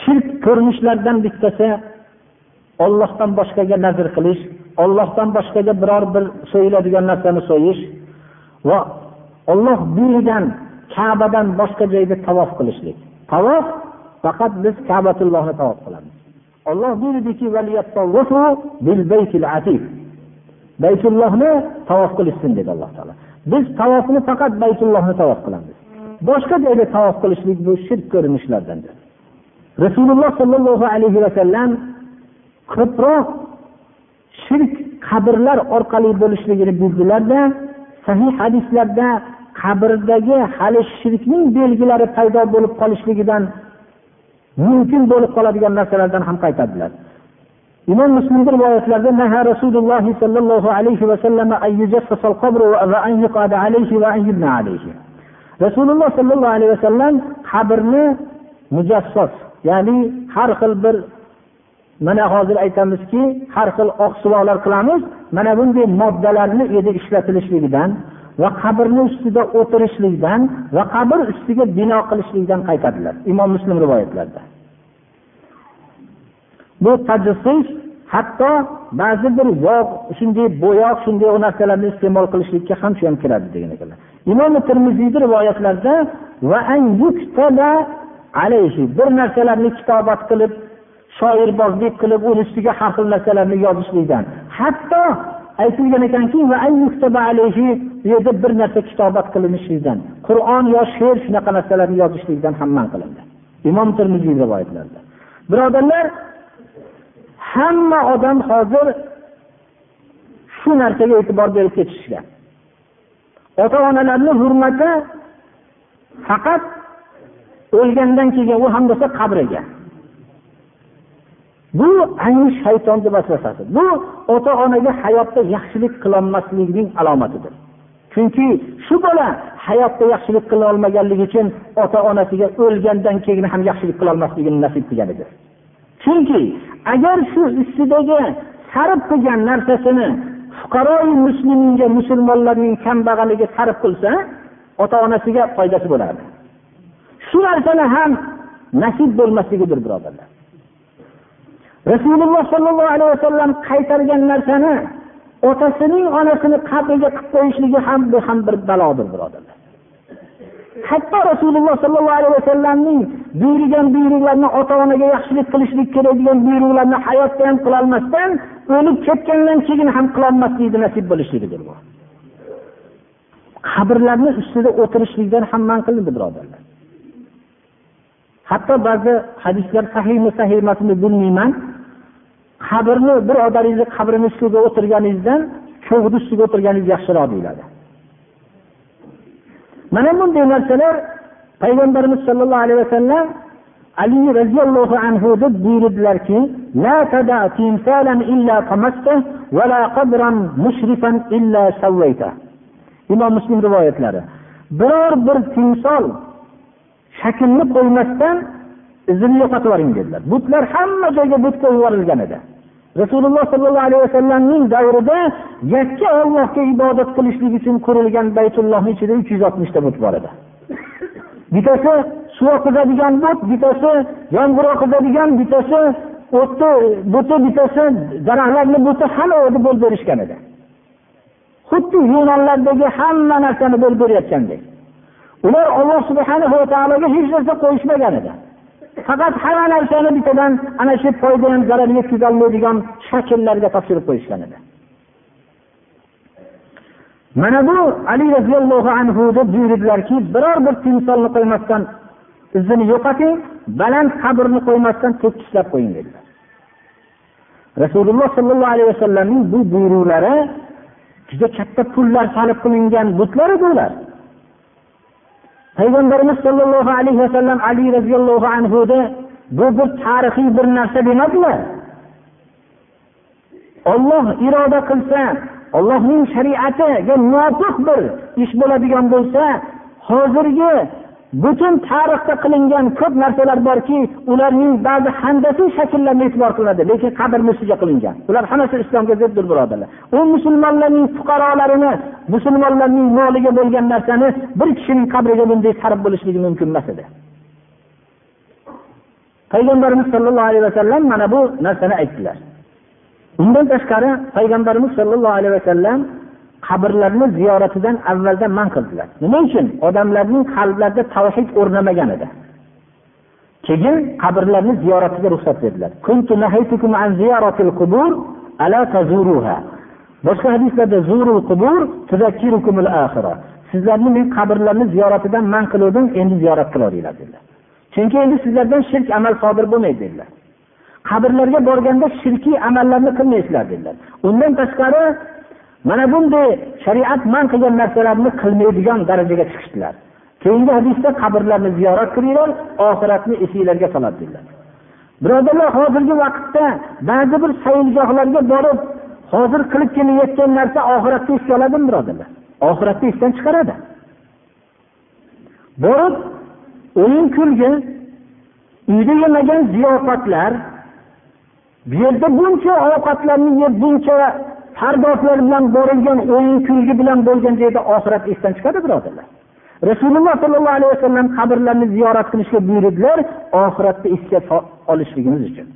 Shirk ko'rinishlaridan bittasi ollohdan boshqaga nazr qilish ollohdan boshqaga biror bir so'yiladigan narsani so'yish va olloh buyurgan kabadan boshqa joyda tavof qilishlik. Tavof faqat biz kabatullohni tavof qilamiz. Olloh buyurdiki baytullohni tavof qilishsin dedi alloh taolo. Biz tavofni faqat baytullohni tavof qilamiz. Boshqa joyda tavof qilishlik bu shirk ko'rinishlardandir rasululloh sollallohu alayhi vasallam ko'proq shirk qabrlar orqali bo'lishligini buyurdilarda sahih hadislarda qabrdagi hali shirkning belgilari paydo bo'lib qolishligidan mumkin bo'lib qoladigan narsalardan ham qaytadilar? Imom muslimni rivoyatlarida naha rasululloh sollallohu alayhi vasallam rasululloh sollallohu alayhi vasallam qabrni mujassos ya'ni har xil bir mana hozir aytamizki har xil oqsivolar qilamiz mana bunday moddalarni u yerda ishlatilishligidan va qabrni ustida o'tirishlikdan va qabr ustiga bino qilishlikdan qaytadilar. Imom muslim rivoyatlarida bu tajassus hatto ba'zi bir yog' shunday bo'yoq shunday narsalarni iste'mol qilishlikka ham shu ham kiradi degan ekanlar. Imom termiziyni rivoyatlarida bir narsalarni kitobat qilib shoirbozlik qilib uni ustiga har xil narsalarni yozishlikdan. Hatto aytilgan ekanki bu yerda bir narsa kitobat qilinishlikdan qur'on yo she'r shunaqa narsalarni yozishlikdan ham man qilindi. Imom termiziy rivoyatlarida. Birodarlar hamma odam hozir shu narsaga e'tibor berib ketishgan. Ota onalarni hurmati faqat o'lgandan keyin u ham bo'lsa qabriga. Bu ayni shaytonni vasvasasi. Bu ota onaga hayotda yaxshilik qilolmaslikning alomatidir. Chunki shu bola hayotda yaxshilik qila olmaganligi uchun ota onasiga o'lgandan keyin ham yaxshilik qilolmasligini nasib qilgan edi chunki agar shu ustidagi sarf qilgan narsasini fuqaroi musliminga musulmonlarning kambag'aliga sarf qilsa ota onasiga foydasi bo'lardi. Shu narsani ham nasib bo'lmasligidir birodarlar. Rasululloh sollallohu alayhi vasallam qaytargan narsani otasining onasini qabriga qilib qo'yishligi ham bu ham bir balodir birodarlar. Hatto rasululloh sollallohu alayhi vasallamning buyurgan buyruqlarini ota onaga yaxshilik qilishlik kerak degan buyruqlarni hayotda ham qilolmasdan o'lib ketgandan keyin ham qilolmaslikni nasib bo'lishligidir bu. Qabrlarni ustida o'tirishlikdan ham man qilindi birodarlar. Hatto ba'zi hadislar sahiymi sahih emasmi bilmayman. Qabrni birodaringizni qabrini ustiga o'tirganingizdan cho'g'ni ustiga o'tirganingiz yaxshiroq deyiladi. Mana bunday narsalar payg'ambarimiz sollallohu alayhi vasallam ali roziyallohu anhu deb buyurdilarki imom muslim rivoyatlari. Biror bir timsol shaklni qo'ymasdan izini yo'qotib yuboring dedilar. Butlar hamma joyga but qo'yib yuborilgan edi. Rasululloh sollallohu alayhi vasallamning davrida yakka ollohga ibodat qilishlik uchun qurilgan baytullohni ichida uch yuz oltmishta but bor edi. Bittasi suv oqizadigan but bittasi yomg'ir oqizadigan bittasi o'tni buti bitasi daraxtlarni buti hamma o'zi bo'lib berishgan edi. Xuddi yunonlardagi hamma narsani bo'lib berayotgandek. Ular olloh subhanahu va taologa hech narsa qo'yishmagan edi. Faqat hamma narsani bittadan ana shu foyda ham zarar yetkazolmaydigan shakllarga topshirib qo'yishgan edi. Mana bu ali roziyallohu anhu deb buyurdilarki biror bir timsolni qo'ymasdan izini yo'qoting baland qabrni qo'ymasdan tekishlab qo'ying dedilar. Rasululloh sollallohu alayhi vasallamning bu buyruqlari juda katta pullar sarf qilingan butlar edi ular. Payg'ambarimiz sollallohu alayhi vasallam ali roziyallohu anhuni bu bir tarixiy bir narsa demadimi? Olloh iroda qilsa ollohning shariatiga muvofiq bir ish bo'ladigan bo'lsa hozirgi butun tarixda qilingan ko'p narsalar borki ularning ba'zi handasiy shakllarni e'tibor qilinadi lekin qabr ustiga qilingan. Ular hammasi islomga ziddir birodarlar. U musulmonlarning fuqarolarini musulmonlarning moliga bo'lgan narsani bir kishining qabriga bunday sarf bo'lishligi mumkin emas edi. Payg'ambarimiz sollallohu alayhi vasallam mana bu narsani aytdilar. Undan tashqari payg'ambarimiz sollallohu alayhi vasallam qabrlarni ziyoratidan avvalda man qildilar. Nima uchun? Odamlarning qalblarida tavhid o'rnamagan edi. Keyin qabrlarni ziyoratiga ruxsat berdilar. Boshqa hadislarda sizlarni men qabrlarni ziyoratidan man qiluvdim endi ziyorat qilaveringlar dedilar. Chunki endi sizlardan shirk amal sodir bo'lmaydi dedilar. Qabrlarga borganda shirkiy amallarni qilmaysizlar dedilar. Undan tashqari mana bunday shariat man qilgan narsalarni qilmaydigan darajaga chiqishdilar. Keyingi hadisda qabrlarni ziyorat qilinglar oxiratni esinglarga soladi dedilar. Birodarlar hozirgi vaqtda ba'zi bir sayilgohlarga borib hozir qilib kelayotgan narsa oxiratda esga oladimi birodarlar? Oxiratni esdan chiqaradi. Borib o'yin kulgi uyda yemagan ziyofatlar bu yerda buncha ovqatlarni yeb buncha pardozlar bilan borilgan o'yin kulgi bilan bo'lgan joyda oxirat esdan chiqadi birodarlar. Rasululloh sollallohu alayhi vasallam qabrlarni ziyorat qilishga buyurdilar oxiratda esga olishligimiz uchun.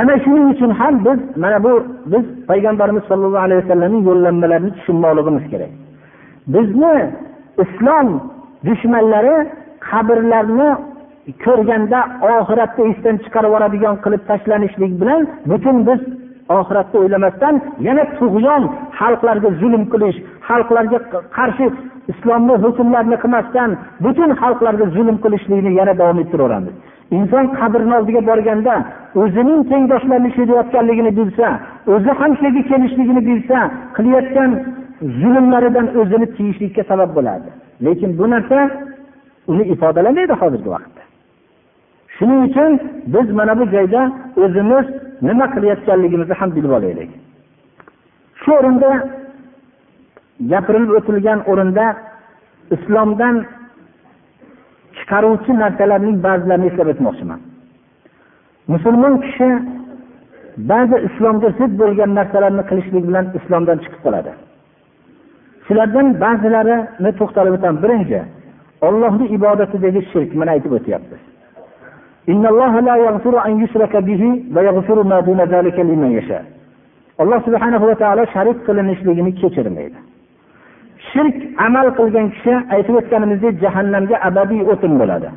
Ana shuning uchun ham biz mana bu biz payg'ambarimiz sollallohu alayhi vasallamning yo'llanmalarini tushunmoqligimiz kerak. Bizni islom dushmanlari qabrlarni ko'rganda oxiratda esdan chiqarib yuboradigan qilib tashlanishlik bilan butun biz oxiratni o'ylamasdan yana tug'yon xalqlarga zulm qilish xalqlarga qarshi islomni hukmlarini qilmasdan butun xalqlarga zulm qilishlikni yana davom ettiraveramiz. Inson qabrni oldiga borganda o'zining tengdoshlarini shuyayotganligini bilsa o'zi ham shu yerga kelishligini bilsa qilayotgan zulmlaridan o'zini tiyishlikka sabab bo'ladi lekin bu narsa uni ifodalamaydi hozirgi vaqtda. Shuning uchun biz mana bu joyda o'zimiz nima qilayotganligimizni ham bilib olaylik. Shu o'rinda gapirilib o'tilgan o'rinda islomdan chiqaruvchi narsalarning ba'zilarini eslab o'tmoqchiman. Musulmon kishi ba'zi islomga zid bo'lgan narsalarni qilishlik bilan islomdan chiqib qoladi. Shulardan ba'zilarini to'xtalib o'taman birinchi ollohni ibodatidagi shirk mana aytib o'tyapmiz. Alloh subhanahu va taolo sharik qilinishligini kechirmaydi. Shirk amal qilgan kishi aytib o'tganimizdek jahannamga abadiy o'tin bo'ladi.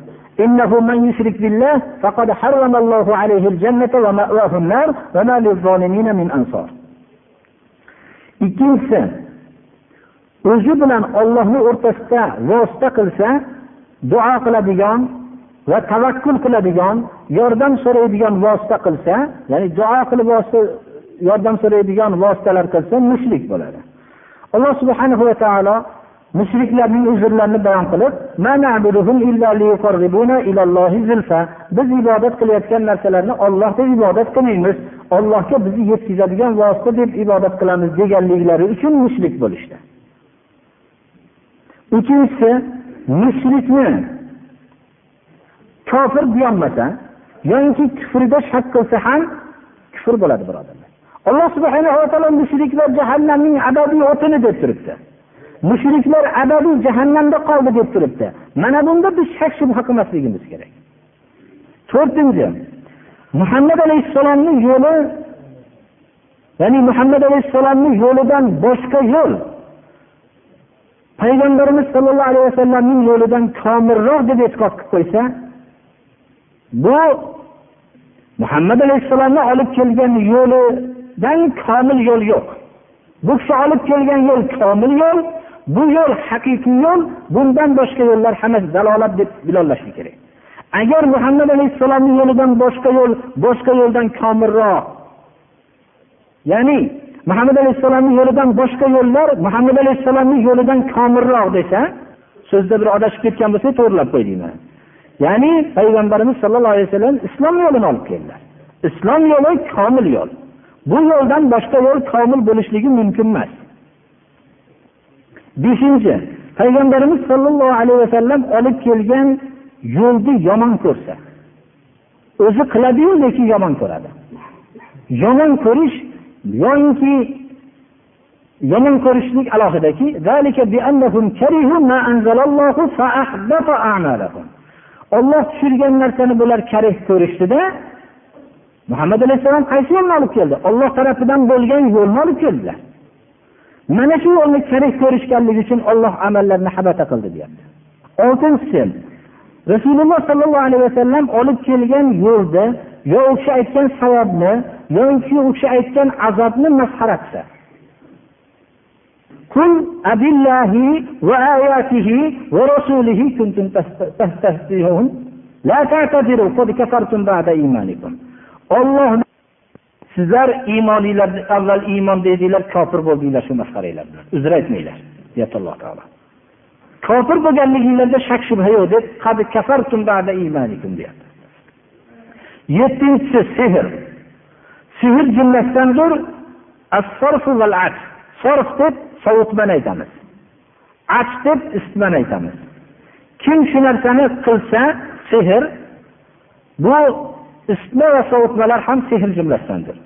Ikkinchisi o'zi bilan ollohni o'rtasida vosita qilsa duo qiladigan va tavakkul qiladigan yordam so'raydigan vosita qilsa ya'ni duo qilib yordam so'raydigan vositalar qilsa mushrik bo'ladi. Alloh subhana va taolo mushriklarning uzrlarini bayon qilib biz ibodat qilayotgan narsalarni ollohga ibodat qilmaymiz. Ollohga bizni yetkazadigan vosita deb ibodat qilamiz deganliklari uchun mushrik bo'lishdi. Uchinchisi mushrikni kofir deyolmasa yoki kufrida shak qilsa ham kufr bo'ladi birodarlar. Alloh subhanava taolo mushriklar jahannamning abadiy o'tini deb turibdi. Mushriklar abadiy jahannamda qoldi deb turibdi. Mana bunda biz shak shubha qilmasligimiz kerak. To'rtinchi muhammad alayhissalomni yo'li ya'ni muhammad alayhissalomni yo'lidan boshqa yo'l payg'ambarimiz sollallohu alayhi vasallamning yo'lidan komilroq deb e'tiqod qilib qo'ysa bu muhammad alayhissalomni olib kelgan yo'lidan komil yo'l yo'q. Bu kishi olib kelgan yo'l komil yo'l bu yo'l haqiqiy yo'l bundan boshqa yo'llar hammasi dalolat deb bilollashlik kerak. Agar muhammad alayhissalomni yo'lidan boshqa yo'l boshqa yo'ldan komilroq ya'ni muhammad alayhissalomni yo'lidan boshqa yo'llar muhammad alayhissalomni yo'lidan komilroq desa so'zda bir adashib ketgan bo'lsak to'g'irlab qo'y deyman ya'ni payg'ambarimiz sollallohu alayhi vasallam islom yo'lini olib keldilar. Islom yo'li komil yo'l. Bu yo'ldan boshqa yo'l komil bo'lishligi mumkin emas. Beshinchi payg'ambarimiz sollallohu alayhi vasallam olib kelgan yo'lni yomon ko'rsa o'zi qiladiyu lekin yomon ko'radi. Yomon ko'rish yoinki yomon ko'rishlik alohidaki olloh tushirgan narsani bular karih ko'rishdida muhammad alayhissalom qaysi yo'lni olib keldi? Olloh tarafidan bo'lgan yo'lni olib keldilar. Mana shu yo'lni karih ko'rishganligi uchun olloh amallarni habata qildi deyapti. Oltinchisi rasululloh sollallohu alayhi vasallam olib kelgan yo'lda yo u kishi aytgan savobni yoki u kishi aytgan azobni masxara qilsa قل أبالله وآياته ورسوله كنتم تستهزئون لا تعتذروا قد كفرتم بعد إيمانكم olloh sizlar iymoninglar avval iymon dedinglar kofir bo'ldinglar shu masxaranglar bilan uzr aytmanglar deyapti alloh taolo kofir bo'lganliginglarda shak shubha yo'q deb deyapti yettinchisi sehr sehr jumlasidandir sorf deb sovutmani aytamiz ach deb isitmani aytamiz kim shu narsani qilsa sehr bu isitma va sovutmalar ham sehr jumlasidandir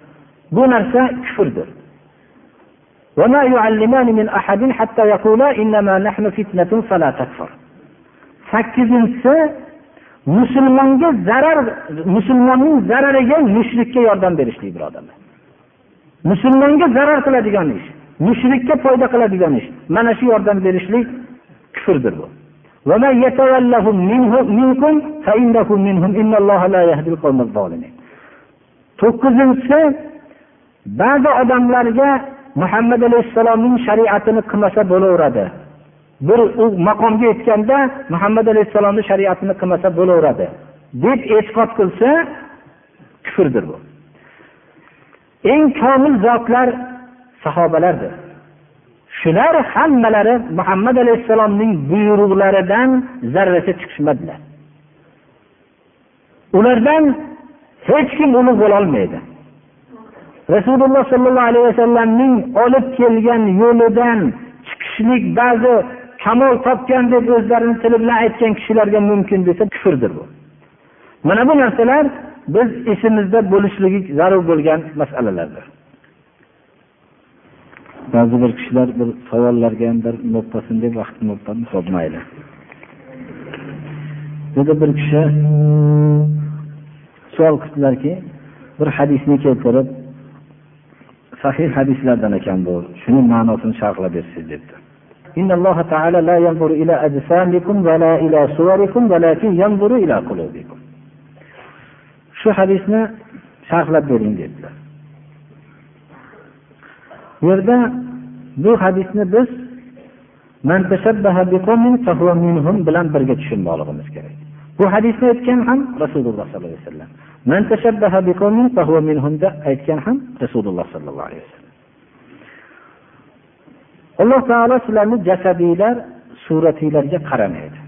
bu narsa kufrdir وما يعلمان من أحد حتى يقولا إنما نحن فتنة فلا تكفر sakkizinchisi musulmonga zarar musulmonning zarariga mushrikka yordam berishlik birodarlar musulmonga zarar qiladigan ish Mushrikka foyda qiladigan ish. Mana shu yordam berishlik kufrdir bu. To'qqizinchisi ba'zi odamlarga muhammad alayhissalomning shariatini qilmasa bo'laveradi. Bir u maqomga yetganda muhammad alayhissalomni shariatini qilmasa bo'laveradi. Deb e'tiqod qilsa kufrdir bu. Eng komil zotlar sahobalardir. Shular hammalari muhammad alayhissalomning buyruqlaridan zarracha chiqishmadilar. Ulardan hech kim ulug' bo'lolmaydi rasululloh sollallohu alayhi vasallamning olib kelgan yo'lidan chiqishlik ba'zi kamol topgan deb o'zlarini tili bilan aytgan kishilarga mumkin desa kufrdir bu. Mana bu narsalar biz esimizda bo'lishligi zarur bo'lgan masalalardir. ba'zi bir kishilar bir savollarga ham bir nuqtasin deb vaqtni ho'p mayli burada bir kishi savol qildilarki bir hadisni keltirib sahih hadislardan ekan bu shuni ma'nosini sharhlab bersangiz debdi إن الله تعالى لا ينظر إلى أجسامكم ولا إلى صوركم ولكن ينظر إلى قلوبكم shu hadisni sharhlab bering dedilar Bu yerda bu hadisni biz bilan birga tushunmoqligimiz kerak. Bu hadisni aytgan ham rasululloh sollallohu alayhi vasallam. Aytgan ham rasululloh sollallohu alayhi vasallam. Alloh taolo sizlarni jasadiylar suratinglarga qaramaydi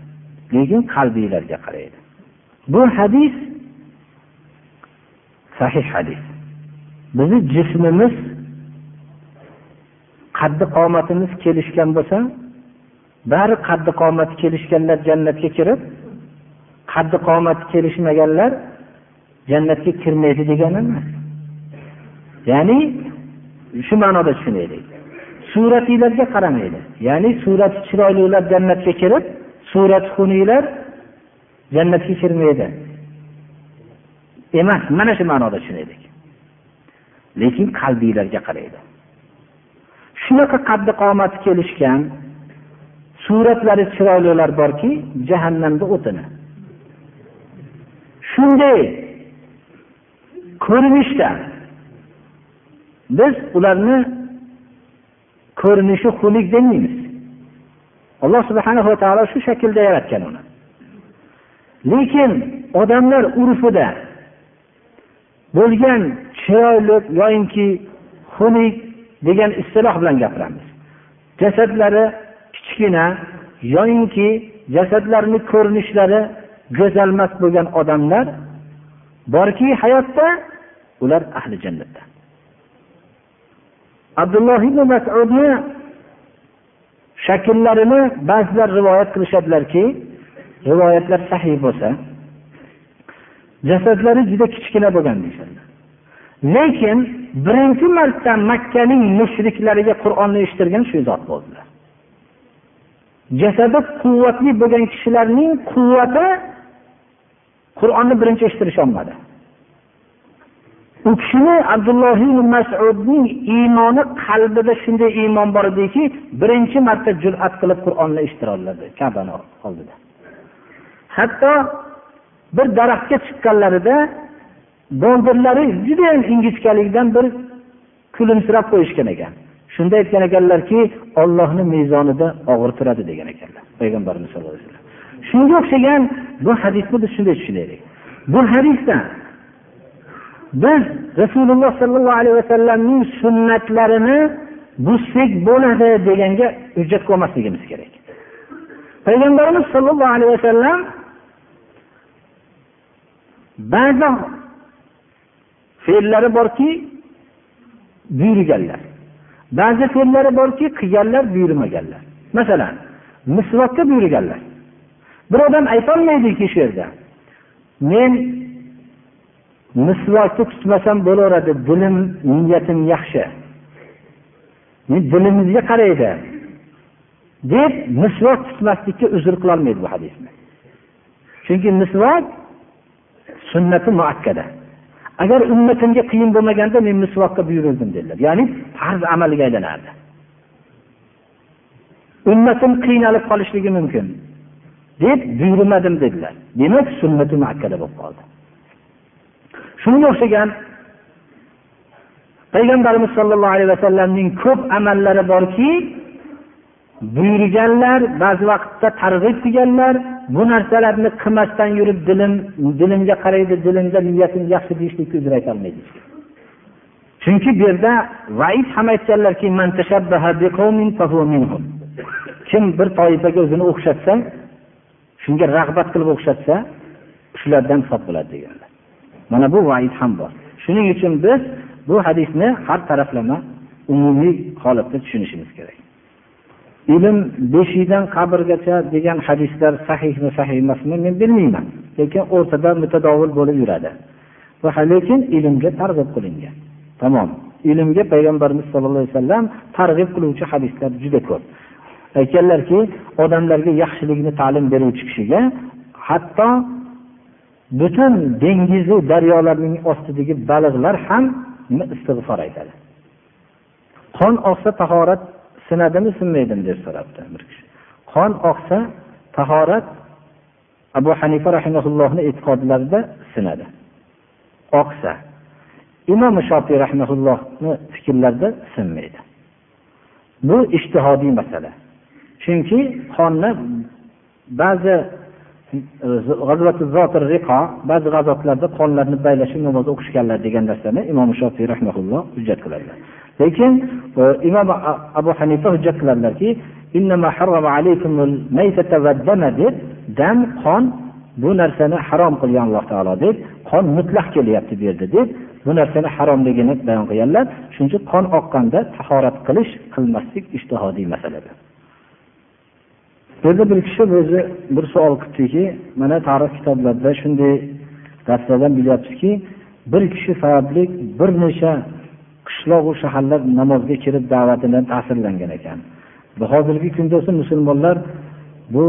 lekin qalbinglarga qaraydi. Bu hadis sahih hadis. Bizni jismimiz qaddi qomatimiz kelishgan bo'lsa bari qaddi qomati kelishganlar jannatga kirib qaddi qomati kelishmaganlar jannatga kirmaydi degani emas ya'ni shu ma'noda tushunaylik. Suratinglarga qaramaydi. Ya'ni surati chiroylilar jannatga kirib surati xunuklar jannatga kirmaydi. Emas mana shu ma'noda tushunaylik. Lekin qalbiylarga qaraydi. Shunaqa qaddi qomati kelishgan suratlari chiroylilar borki jahannamda o'tini. Shunday ko'rinishda biz ularni ko'rinishi xunuk demaymiz. Alloh subhana va taolo shu shaklda yaratgan uni. Lekin odamlar urfida bo'lgan chiroyli yoyinki xunuk degan istiloh bilan gapiramiz. Jasadlari kichkina yoyinki jasadlarini ko'rinishlari go'zalmas bo'lgan odamlar borki hayotda ular ahli jannatda. Abdulloh ibn masudni shakllarini ba'zilar rivoyat qilishadilarki rivoyatlar sahiy bo'lsa jasadlari juda kichkina bo'lgan deyishadi lekin birinchi marta makkaning mushriklariga qur'onni eshittirgan shu zot bo'ldilar. Jasadi quvvatli bo'lgan kishilarning quvvati qur'onni birinchi eshittirisholmadi u kishini abdulloh masudning iymoni qalbida shunday iymon bor ediki birinchi marta jur'at qilib qur'onni eshittira oladi kabani oldida. Hatto bir daraxtga chiqqanlarida boldirlari judayam ingichkalikdan bir kulimsirab qo'yishgan ekan. Shunda aytgan ekanlarki ollohni mezonida og'ir turadi degan ekanlar payg'ambarimiz sallallohu alayhi vasallam. Shunga o'xshagan bu hadisni biz shunday tushunaylik. Bu hadisda biz rasululloh sollallohu alayhi vasallamning sunnatlarini buzsak bo'ladi deganga hujjat qilmasligimiz kerak. Payg'ambarimiz sollallohu alayhi vasallam ba'zi fe'llari borki buyurganlar. Ba'zi fe'llari borki qilganlar buyurmaganlar. Masalan misvotga buyurganlar. Bir odam aytolmaydiki shu yerda men misvokni tutmasam bo'laveradi dilim niyatim yaxshi. Men dilimizga qaraydi. deb misvok tutmaslikka uzr qilolmaydi bu hadisni. Chunki misvok sunnati muakkada. Agar ummatimga qiyin bo'lmaganda men misvoqqa buyurildim dedilar. Ya'ni farz amalga aylanardi. Ummatim qiynalib qolishligi mumkin. Deb buyurmadim dedilar. Demak sunnati muakkada bo'lib qoldi. Shunga o'xshagan payg'ambarimiz sollallohu alayhi vasallamning ko'p amallari borki buyurganlar ba'zi vaqtda targ'ib qilganlar bu narsalarni qilmasdan yurib dilim dilimga qaraydi dilimda niyatim yaxshi deyishlikka uzr aytolmaydi. Chunki bu yerda vaid ham aytganlarki kim bir toifaga o'zini o'xshatsa shunga rag'bat qilib o'xshatsa shulardan hisob bo'ladi deganlar. Mana bu vaid ham bor. Shuning uchun biz bu hadisni har taraflama umumiy holatda tushunishimiz kerak. Ilm beshikdan qabrgacha degan hadislar sahihmi sahih emasmi men bilmayman. Lekin o'rtada mutadovil bo'lib yuradi. Va lekin ilmga targ'ib qilingan. Tamom. Ilmga payg'ambarimiz sollallohu alayhi vasallam targ'ib qiluvchi hadislar juda ko'p. Aytganlarki odamlarga yaxshilikni ta'lim beruvchi kishiga hatto butun dengizu daryolarning ostidagi baliqlar ham istig'for aytadi. Qon oqsa tahorat sinadimi sinmaydimi deb so'rabdi bir kishi. Qon oqsa tahorat abu hanifa rahimaullohni e'tiqodlarida sinadi. Oqsa imom shofiy rahimaullohni fikrlarida sinmaydi. Bu ishtihodiy masala. Chunki qonni ba'zi ba'zi g'azotlarda qonlarni baylashib namoz o'qishganlar degan narsani imom shofiy rahmaulloh hujjat qiladilar. Lekin e, imom abu hanifa hujjat qiladilarki deb dam qon bu narsani harom qilgan alloh taolo deb qon mutlaq kelyapti bu yerda deb bu narsani haromligini bayon qilganlar. Shuning uchun qon oqqanda tahorat qilish qilmaslik ishtihodiy masaladir. Bu yerda bir kishi o'zi bir savol qilibdiki mana tarix kitoblarida shunday darslardan bilyapmizki bir kishi sababli bir necha qishloqu shaharlar namozga kirib da'vatidan ta'sirlangan ekan. Hozirgi kunda esa musulmonlar bu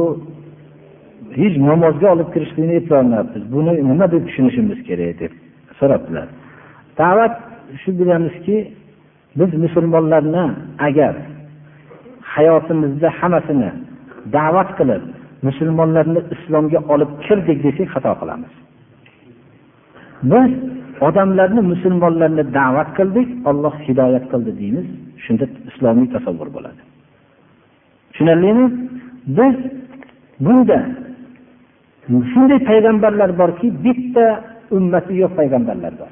hech namozga olib kirishlikni eplolmayapmiz buni nima deb tushunishimiz kerak deb so'rabdilar. Da'vat shu bilamizki biz musulmonlarni agar hayotimizda hammasini da'vat qilib musulmonlarni islomga olib kirdik desak xato qilamiz. Biz odamlarni musulmonlarni da'vat qildik olloh hidoyat qildi deymiz. Shunda islomiy tasavvur bo'ladi. Tushunarlimi? Biz bunda shunday payg'ambarlar borki bitta ummati yo'q payg'ambarlar bor.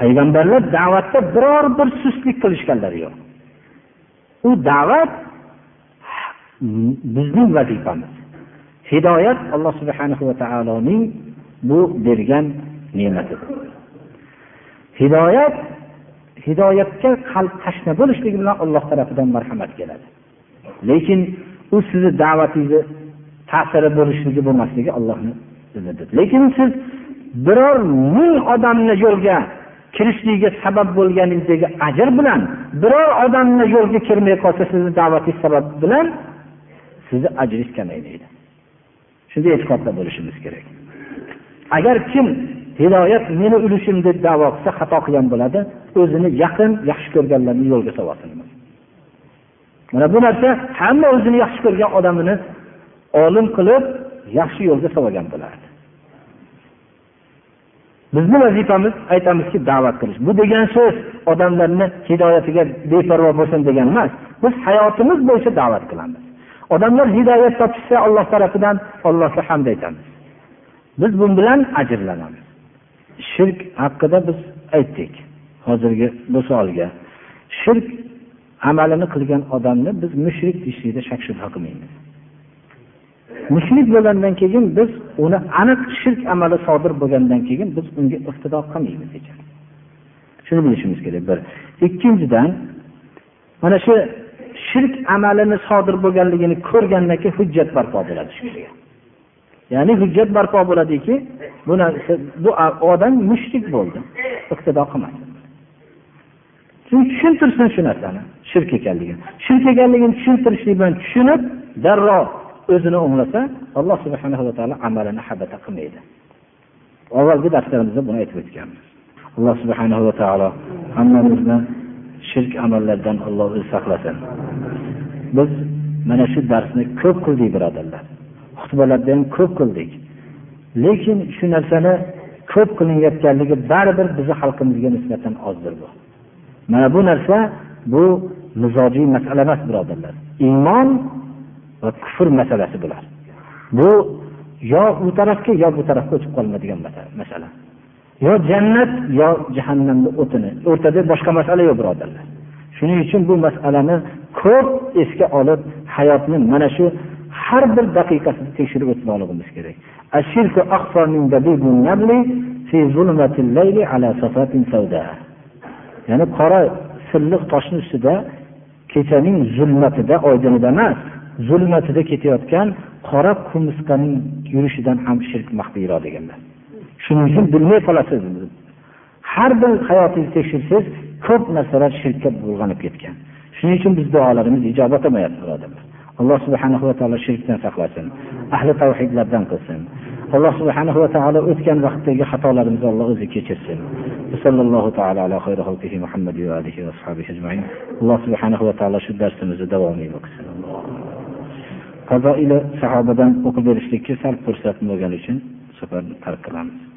Payg'ambarlar da'vatda biror bir sustlik qilishganlari yo'q. U da'vat bizning vazifamiz. Hidoyat alloh subhanahu va taoloning bu bergan ne'matidir hidoyat hidoyatga qalb tashna bo'lishligi bilan alloh tarafidan marhamat keladi. Lekin u sizni da'vatingizni ta'siri bo'lishligi bo'lmasligi allohni izidir lekin siz biror ming odamni yo'lga kirishligiga sabab bo'lganingizdagi ajr bilan biror odamni yo'lga kirmay qolsa sizni da'vatingiz sabab bilan sizni ajringiz kamaymaydi shunday e'tiqodda bo'lishimiz kerak. Agar kim hidoyat meni ulushim deb davo qilsa xato qilgan bo'ladi o'zini yaqin yaxshi ko'rganlarni yo'lga solsin mana bu narsa hamma o'zini yaxshi ko'rgan odamini olim qilib yaxshi yo'lga solgan bo'lardi. Bizni vazifamiz aytamizki da'vat qilish. Bu degan so'z odamlarni hidoyatiga beparvo bo'lsin degan emas biz hayotimiz bo'yicha da'vat qilamiz. Odamlar hidoyat topishsa olloh tarafidan allohga hamd aytamiz. Biz bu bilan ajrlanamiz. Shirk haqida biz aytdik hozirgi bu savolga. Shirk amalini qilgan odamni biz mushrik deyishlikda shak shubha qilmaymiz. Mushrik bo'lgandan keyin biz uni aniq shirk amali sodir bo'lgandan keyin biz unga iqtido qilmaymiz ekan shuni bilishimiz kerak bir. Ikkinchidan mana shu shirk amalini sodir bo'lganligini ko'rgandan keyin hujjat barpo bo'ladi shu kishiga ya'ni hujjat barpo bo'ladiki bu narsa bu odam mushrik bo'ldi. Iqtido qilmadi. Tushuntirsin shu narsani shirk ekanligini. Shirk ekanligini tushuntirishlik bilan tushunib darrov o'zini o'nglasa alloh subhana va taolo amalini habata qilmaydi. Avvalgi darslarimizda buni aytib o'tganmiz. Alloh subhana va taolo hammamizni shirk amallardan alloh o'zi saqlasin. Biz mana shu darsni ko'p qildik birodarlar. Xutbalarda ham ko'p qildik. Lekin shu narsani ko'p qilinayotganligi baribir bizni xalqimizga nisbatan ozdir bu. Mana bu narsa bu mizojiy masala emas birodarlar. Iymon va kufr masalasi bular. Bu yo u tarafga yo bu tarafga o'tib qolmaydigan masala. Yo jannat yo jahannamni o'tini. O'rtada boshqa masala yo'q birodarlar. Shuning uchun bu masalani ko'p esga olib hayotni mana shu har bir daqiqasini tekshirib o'tmoqligimiz kerak. Ya'ni qora silliq toshni ustida kechaning zulmatida oydinida emas zulmatida ketayotgan qora qumursqaning yurishidan ham shirk maxfiyroq deganlar shuning uchun bilmay qolasiz. Har bir hayotingizni tekshirsangiz ko'p narsalar shirkka bulg'anib ketgan. Shuning uchun biz duolarimiz ijobat bo'lmayapti birodarlar. Alloh subhanahu va taolo shirkdan saqlasin ahli tavhidlardan qilsin. Alloh subhanahu va taolo o'tgan vaqtdagi xatolarimizni alloh o'zi kechirsin. Sallallohu taolo ala xayri xalqihi muhammad va alihi va ashabihi ajmain. Alloh subhanahu va taolo shu darsimizni davomiy qilsin qazo ila sahobadan o'qib berishlikka sal fursat bo'lgani uchun safar tark qilamiz.